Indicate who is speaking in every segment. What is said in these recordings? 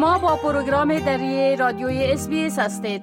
Speaker 1: شما با پروگرام دری رادیوی اس هستید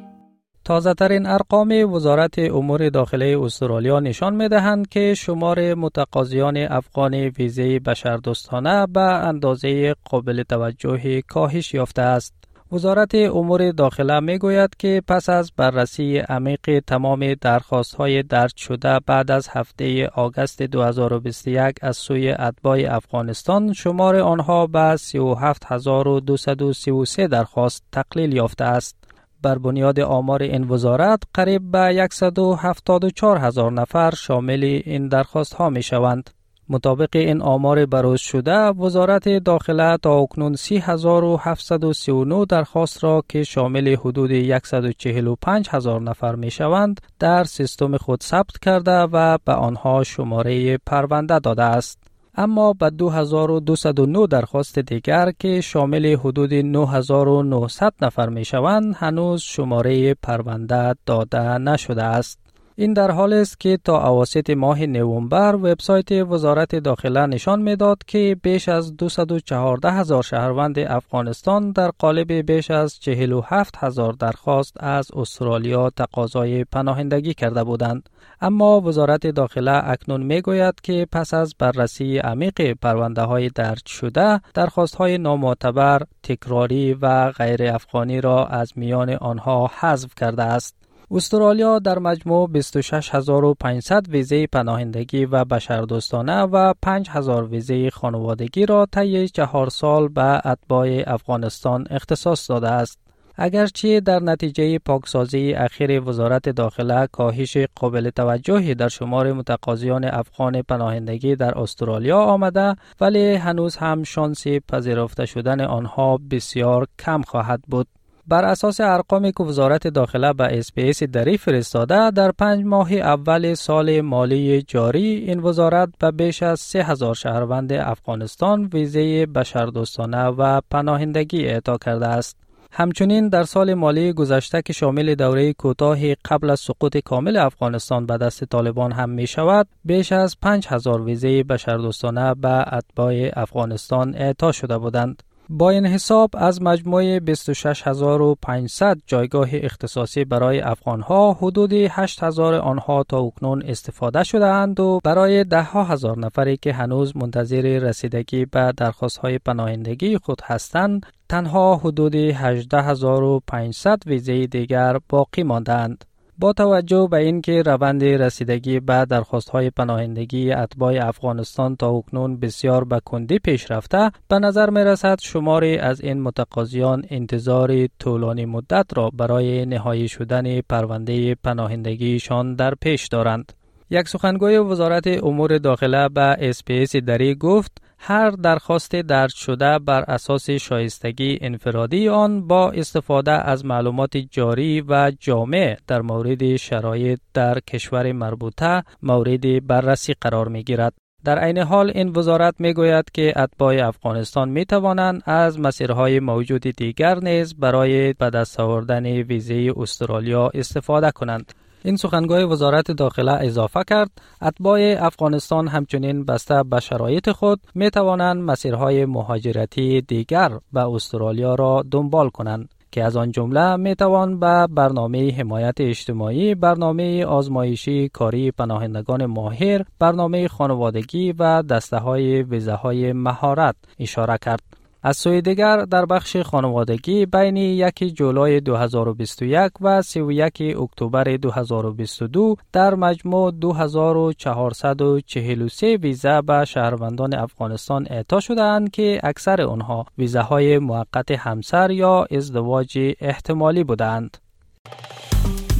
Speaker 2: تازه ترین ارقام وزارت امور داخلی استرالیا نشان می دهند که شمار متقاضیان افغان ویزه بشردوستانه به اندازه قابل توجه کاهش یافته است. وزارت امور داخله می گوید که پس از بررسی عمیق تمام درخواست های درد شده بعد از هفته آگست 2021 از سوی اتباع افغانستان شمار آنها به 37233 درخواست تقلیل یافته است. بر بنیاد آمار این وزارت قریب به 174 هزار نفر شامل این درخواست ها می شوند. مطابق این آمار بروز شده وزارت داخله تا اکنون 3739 درخواست را که شامل حدود 145 هزار نفر می شوند در سیستم خود ثبت کرده و به آنها شماره پرونده داده است. اما به 2209 درخواست دیگر که شامل حدود 9900 نفر می شوند هنوز شماره پرونده داده نشده است. این در حال است که تا اواسط ماه نوامبر وبسایت وزارت داخله نشان می‌داد که بیش از 214 هزار شهروند افغانستان در قالب بیش از 47 هزار درخواست از استرالیا تقاضای پناهندگی کرده بودند. اما وزارت داخله اکنون می گوید که پس از بررسی عمیق پرونده های درج شده درخواست های نامعتبر تکراری و غیر افغانی را از میان آنها حذف کرده است. استرالیا در مجموع 26500 ویزه پناهندگی و بشردوستانه و 5000 ویزه خانوادگی را طی چهار سال به اتباع افغانستان اختصاص داده است. اگرچه در نتیجه پاکسازی اخیر وزارت داخله کاهش قابل توجهی در شمار متقاضیان افغان پناهندگی در استرالیا آمده ولی هنوز هم شانس پذیرفته شدن آنها بسیار کم خواهد بود. بر اساس ارقامی که وزارت داخله به اسپیس دری فرستاده در پنج ماه اول سال مالی جاری این وزارت به بیش از سه هزار شهروند افغانستان ویزه بشردوستانه و پناهندگی اعطا کرده است. همچنین در سال مالی گذشته که شامل دوره کوتاه قبل از سقوط کامل افغانستان به دست طالبان هم می شود بیش از 5000 ویزه بشردوستانه به اتباع افغانستان اعطا شده بودند با این حساب از مجموع 26500 جایگاه اختصاصی برای افغانها حدود 8000 آنها تا اکنون استفاده شده اند و برای ده ها هزار نفری که هنوز منتظر رسیدگی به درخواست های پناهندگی خود هستند تنها حدود 18500 ویزه دیگر باقی ماندند. با توجه به اینکه روند رسیدگی به درخواست های پناهندگی اتباع افغانستان تا اکنون بسیار به کندی پیش رفته به نظر می رسد شماری از این متقاضیان انتظار طولانی مدت را برای نهایی شدن پرونده پناهندگیشان در پیش دارند. یک سخنگوی وزارت امور داخله به اسپیس دری گفت هر درخواست درج شده بر اساس شایستگی انفرادی آن با استفاده از معلومات جاری و جامع در مورد شرایط در کشور مربوطه مورد بررسی قرار می گیرد. در عین حال این وزارت می گوید که اتباع افغانستان می توانند از مسیرهای موجود دیگر نیز برای به دست آوردن ویزه استرالیا استفاده کنند. این سخنگوی وزارت داخله اضافه کرد اتباع افغانستان همچنین بسته به شرایط خود می توانند مسیرهای مهاجرتی دیگر به استرالیا را دنبال کنند که از آن جمله می توان به برنامه حمایت اجتماعی، برنامه آزمایشی کاری پناهندگان ماهر، برنامه خانوادگی و دسته های ویزه های مهارت اشاره کرد. از سوی دیگر در بخش خانوادگی بین یک جولای 2021 و 31 اکتبر 2022 در مجموع 2443 ویزه به شهروندان افغانستان اعطا شدند که اکثر آنها ویزه های موقت همسر یا ازدواج احتمالی بودند.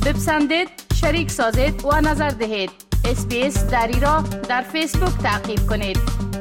Speaker 1: بپسندید، شریک سازید و نظر دهید. اسپیس دری را در فیسبوک تعقیب کنید.